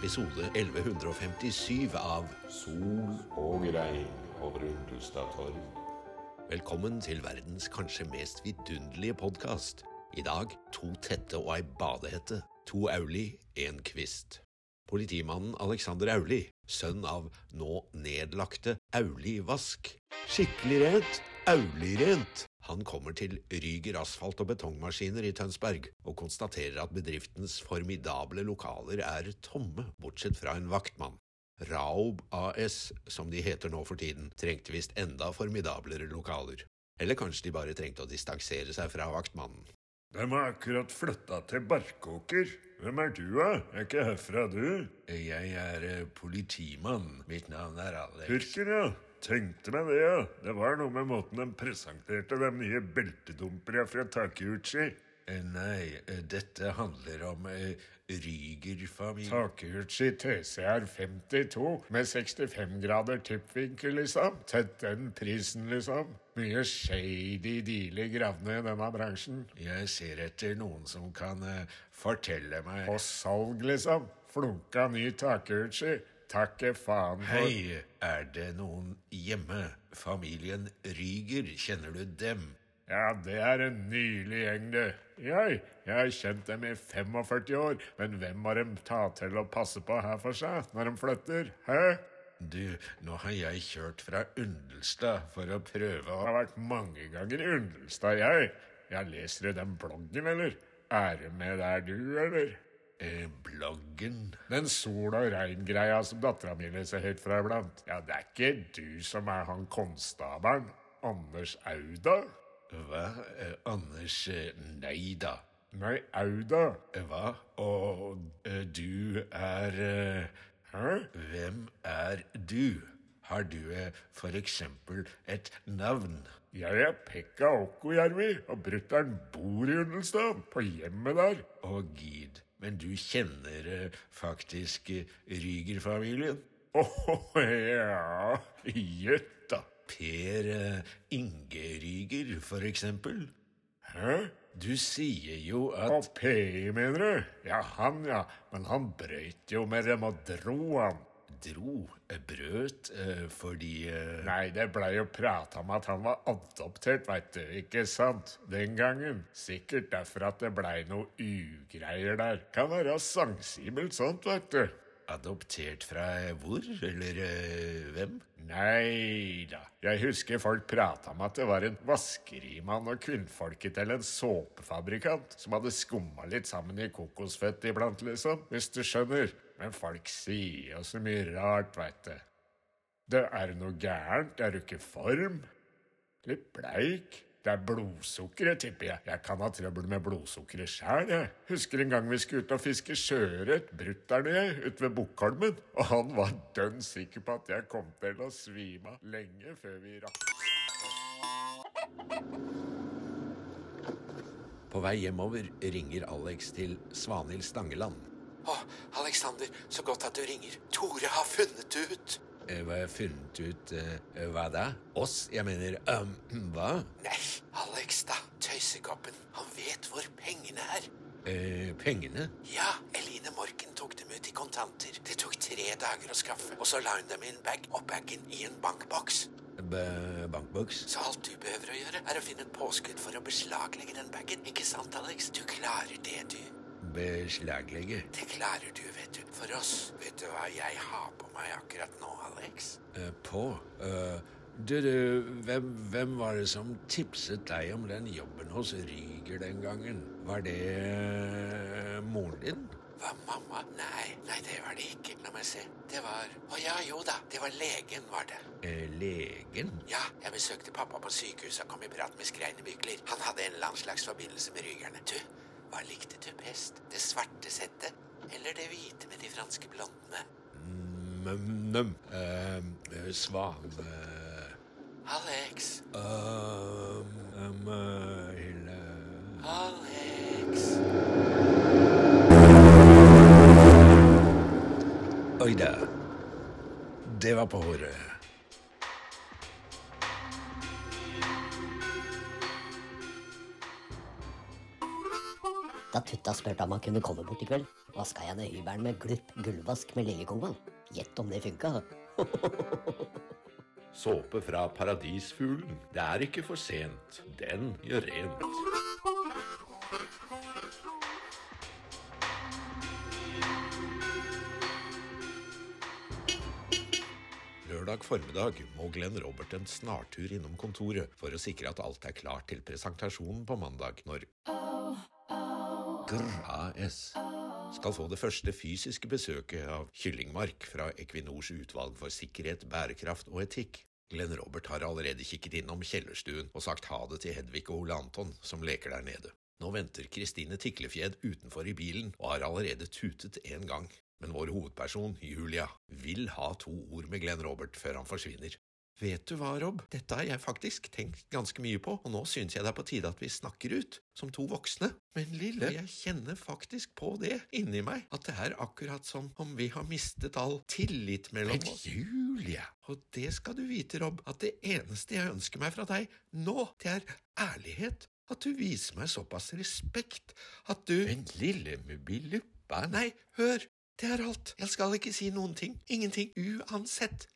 episode 1157 av Sol og regn over Undulstad torg. Velkommen til verdens kanskje mest vidunderlige podkast. I dag to tette og ei badehette. To Auli, én kvist. Politimannen Alexander Auli, sønn av nå nedlagte Auli Vask. Skikkelig rent, Auli-rent. Han kommer til Ryger asfalt- og betongmaskiner i Tønsberg og konstaterer at bedriftens formidable lokaler er tomme, bortsett fra en vaktmann. Raob AS, som de heter nå for tiden, trengte visst enda formidablere lokaler. Eller kanskje de bare trengte å distansere seg fra vaktmannen. De har akkurat flytta til Barkåker. Hvem er du, da? Er ikke herfra, du? Jeg er eh, politimann. Mitt navn er Alex. Purker, ja. Tenkte meg det, ja. Det var noe med måten de presenterte de nye beltedumperne fra Takeuchi. Eh, Nei, eh, dette handler om eh, Ryger-familien. Takeuchi TCR 52 med 65 grader tippvinkel, liksom. Tett den prisen, liksom. Mye shady dealer gravd ned i denne bransjen. Jeg ser etter noen som kan fortelle meg På salg, liksom. Flunka ny Takeuchi. Takke faen for Hei, er det noen hjemme? Familien Ryger, kjenner du dem? Ja, det er en nylig gjeng, det. Jeg, jeg har kjent dem i 45 år, men hvem må de ta til å passe på her for seg når de flytter? Hæ? Du, nå har jeg kjørt fra Undelstad for å prøve Jeg å har vært mange ganger i Undelstad, jeg. Jeg leser i den bloggen, eller? Er det med der, du, eller? Eh, bloggen. Den sol og regn-greia som dattera mi leser helt fra iblant. Ja, det er ikke du som er han konstabelen? Anders Auda? Hva? Eh, Anders eh, Nei da. Nei, Auda. Eh, Hva? Og eh, du er eh, Hæ? Hvem er du? Har du for eksempel et navn? Jeg er Pekka Okkojärvi, og brutter'n bor i Undelsdal, på hjemmet der. Å, gid. Men du kjenner eh, faktisk eh, Ryger-familien? Åh, ja, gjett da. Per eh, Inge Ryger, for eksempel? Hæ? Du sier jo at PI, mener du? Ja, han, ja. Men han brøyt jo med dem og dro, han. Dro eh, brøt eh, fordi eh, Nei, det blei jo prata om at han var adoptert, veit du. Ikke sant? Den gangen. Sikkert derfor at det blei noe ugreier der. Kan være sangsibelt sånt, veit du. Adoptert fra hvor? Eller øh, hvem? Nei da. Jeg husker folk prata om at det var en vaskerimann og kvinnfolket til en såpefabrikant som hadde skumma litt sammen i kokosfett iblant, liksom. Hvis du skjønner. Men folk sier så mye rart, veit du. Det er noe gærent. Er du ikke i form? Litt bleik. Det er blodsukkeret, tipper jeg. Jeg kan ha trøbbel med blodsukkeret sjæl, jeg. Husker en gang vi skulle ut og fiske sjøørret, brutter'n og jeg, ute ved Bukkholmen. Og han var dønn sikker på at jeg kom til å svime av lenge før vi rakk På vei hjemover ringer Alex til Svanhild Stangeland. Å, Alexander, så godt at du ringer. Tore har funnet det ut. Eh, Hva har jeg funnet ut uh, Hva da? Oss? Jeg mener um, Hva? Nei, Alex da, tøysekoppen. Han vet hvor pengene er. Eh, pengene? Ja, Eline Morken tok dem ut i kontanter. Det tok tre dager å skaffe. Og så la hun dem i en bag, og bagen i en bankboks. B bankboks? Så alt du behøver å gjøre, er å finne et påskudd for å beslaglegge den bagen. Ikke sant, Alex? Du klarer det, du. Beslaglegge? Det klarer du, vet du. For oss. Vet du hva jeg har på meg akkurat nå, Alex? Uh, på? Uh, du, du, hvem, hvem var det som tipset deg om den jobben hos Ryger den gangen? Var det uh, moren din? Hva, mamma? Nei, nei, det var det ikke. La meg se. Det var Å ja, jo da. Det var legen, var det. Eh, legen? Ja, jeg besøkte pappa på sykehuset og kom i prat med Skreine Bykler. Han hadde en eller annen slags forbindelse med rygerne. Du, hva likte du best? Det svarte settet eller det hvite med de franske blondene? Møm-nøm. Eh, svan... eh, Alex, um, um, eh, Hilde Alex. Oi da. Det var på håret. Tutta spurte om han kunne komme bort i kveld, Vaska jeg ned hybelen med glupp gulvvask med liljekonvall. Gjett om det funka. Såpe fra Paradisfuglen. Det er ikke for sent. Den gjør rent. Lørdag formiddag må Glenn Robert en snartur innom kontoret for å sikre at alt er klart til presentasjonen på mandag, når Grr AS skal få det første fysiske besøket av Kyllingmark fra Equinors utvalg for sikkerhet, bærekraft og etikk. Glenn Robert har allerede kikket innom kjellerstuen og sagt ha det til Hedvig og Ole Anton, som leker der nede. Nå venter Kristine Tiklefjed utenfor i bilen og har allerede tutet en gang. Men vår hovedperson, Julia, vil ha to ord med Glenn Robert før han forsvinner. Vet du hva, Rob, dette har jeg faktisk tenkt ganske mye på, og nå synes jeg det er på tide at vi snakker ut, som to voksne. Men lille, jeg kjenner faktisk på det inni meg, at det er akkurat som om vi har mistet all tillit mellom oss. Men Julie! Og det skal du vite, Rob, at det eneste jeg ønsker meg fra deg nå, det er ærlighet. At du viser meg såpass respekt, at du Men lille Mubiluppa, nei, hør, det er alt. Jeg skal ikke si noen ting. Ingenting. Uansett.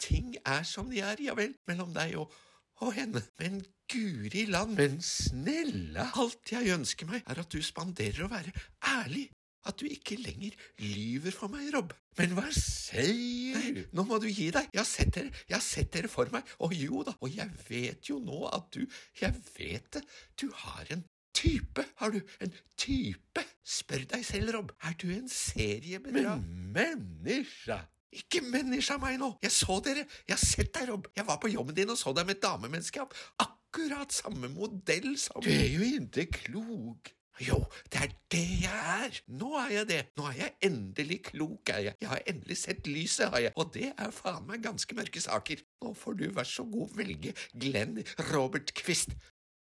Ting er som de er, ja vel, mellom deg og, og henne. Men guri land, men snella, alt jeg ønsker meg, er at du spanderer å være ærlig. At du ikke lenger lyver for meg, Rob. Men hva sier du? Nå må du gi deg. Jeg har sett dere, jeg har sett dere for meg. Og jo da, og jeg vet jo nå at du, jeg vet det, du har en type, har du en type? Spør deg selv, Rob, er du en seriebedrag? Men menneska! Ikke menneska meg nå! Jeg så dere! Jeg har sett deg, Rob! Jeg var på jobben din og så deg med et damemenneske av akkurat samme modell som Du er jo ikke klok! Jo, det er det jeg er! Nå er jeg det! Nå er jeg endelig klok, er jeg! Jeg har endelig sett lyset, har jeg! Og det er faen meg ganske mørke saker! Nå får du vær så god velge Glenn Robert Quist.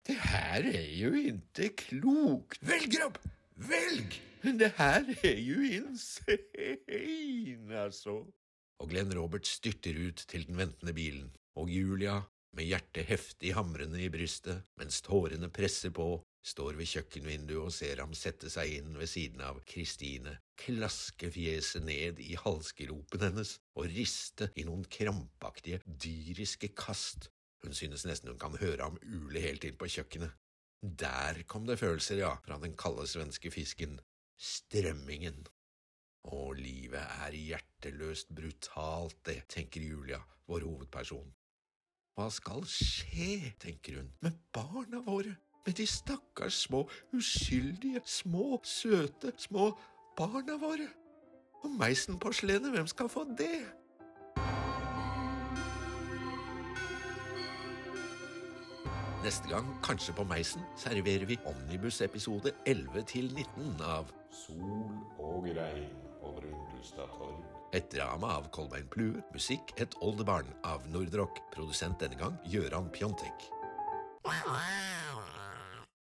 Det her er jo ikke klokt! Velg, Rob! Velg! Det her er jo insane, altså. Og Glenn Robert styrter ut til den ventende bilen, og Julia, med hjertet heftig hamrende i brystet, mens tårene presser på, står ved kjøkkenvinduet og ser ham sette seg inn ved siden av Kristine, klaske fjeset ned i halsgropen hennes og riste i noen krampaktige, dyriske kast. Hun synes nesten hun kan høre ham ule helt inn på kjøkkenet. Der kom det følelser, ja, fra den kalde svenske fisken, strømmingen. Å, livet er hjerteløst brutalt, det, tenker Julia, vår hovedperson. Hva skal skje, tenker hun, med barna våre, med de stakkars små, uskyldige, små, søte, små barna våre? Og Meisen-porselenet, hvem skal få det? Neste gang, kanskje på Meisen, serverer vi Omnibus-episode 11 til 19 av Sol og regn over Undulstad torg. Et drama av Kolbein Plue, musikk Et oldebarn av Nordrock, produsent denne gang Gøran Pjontek. Wow.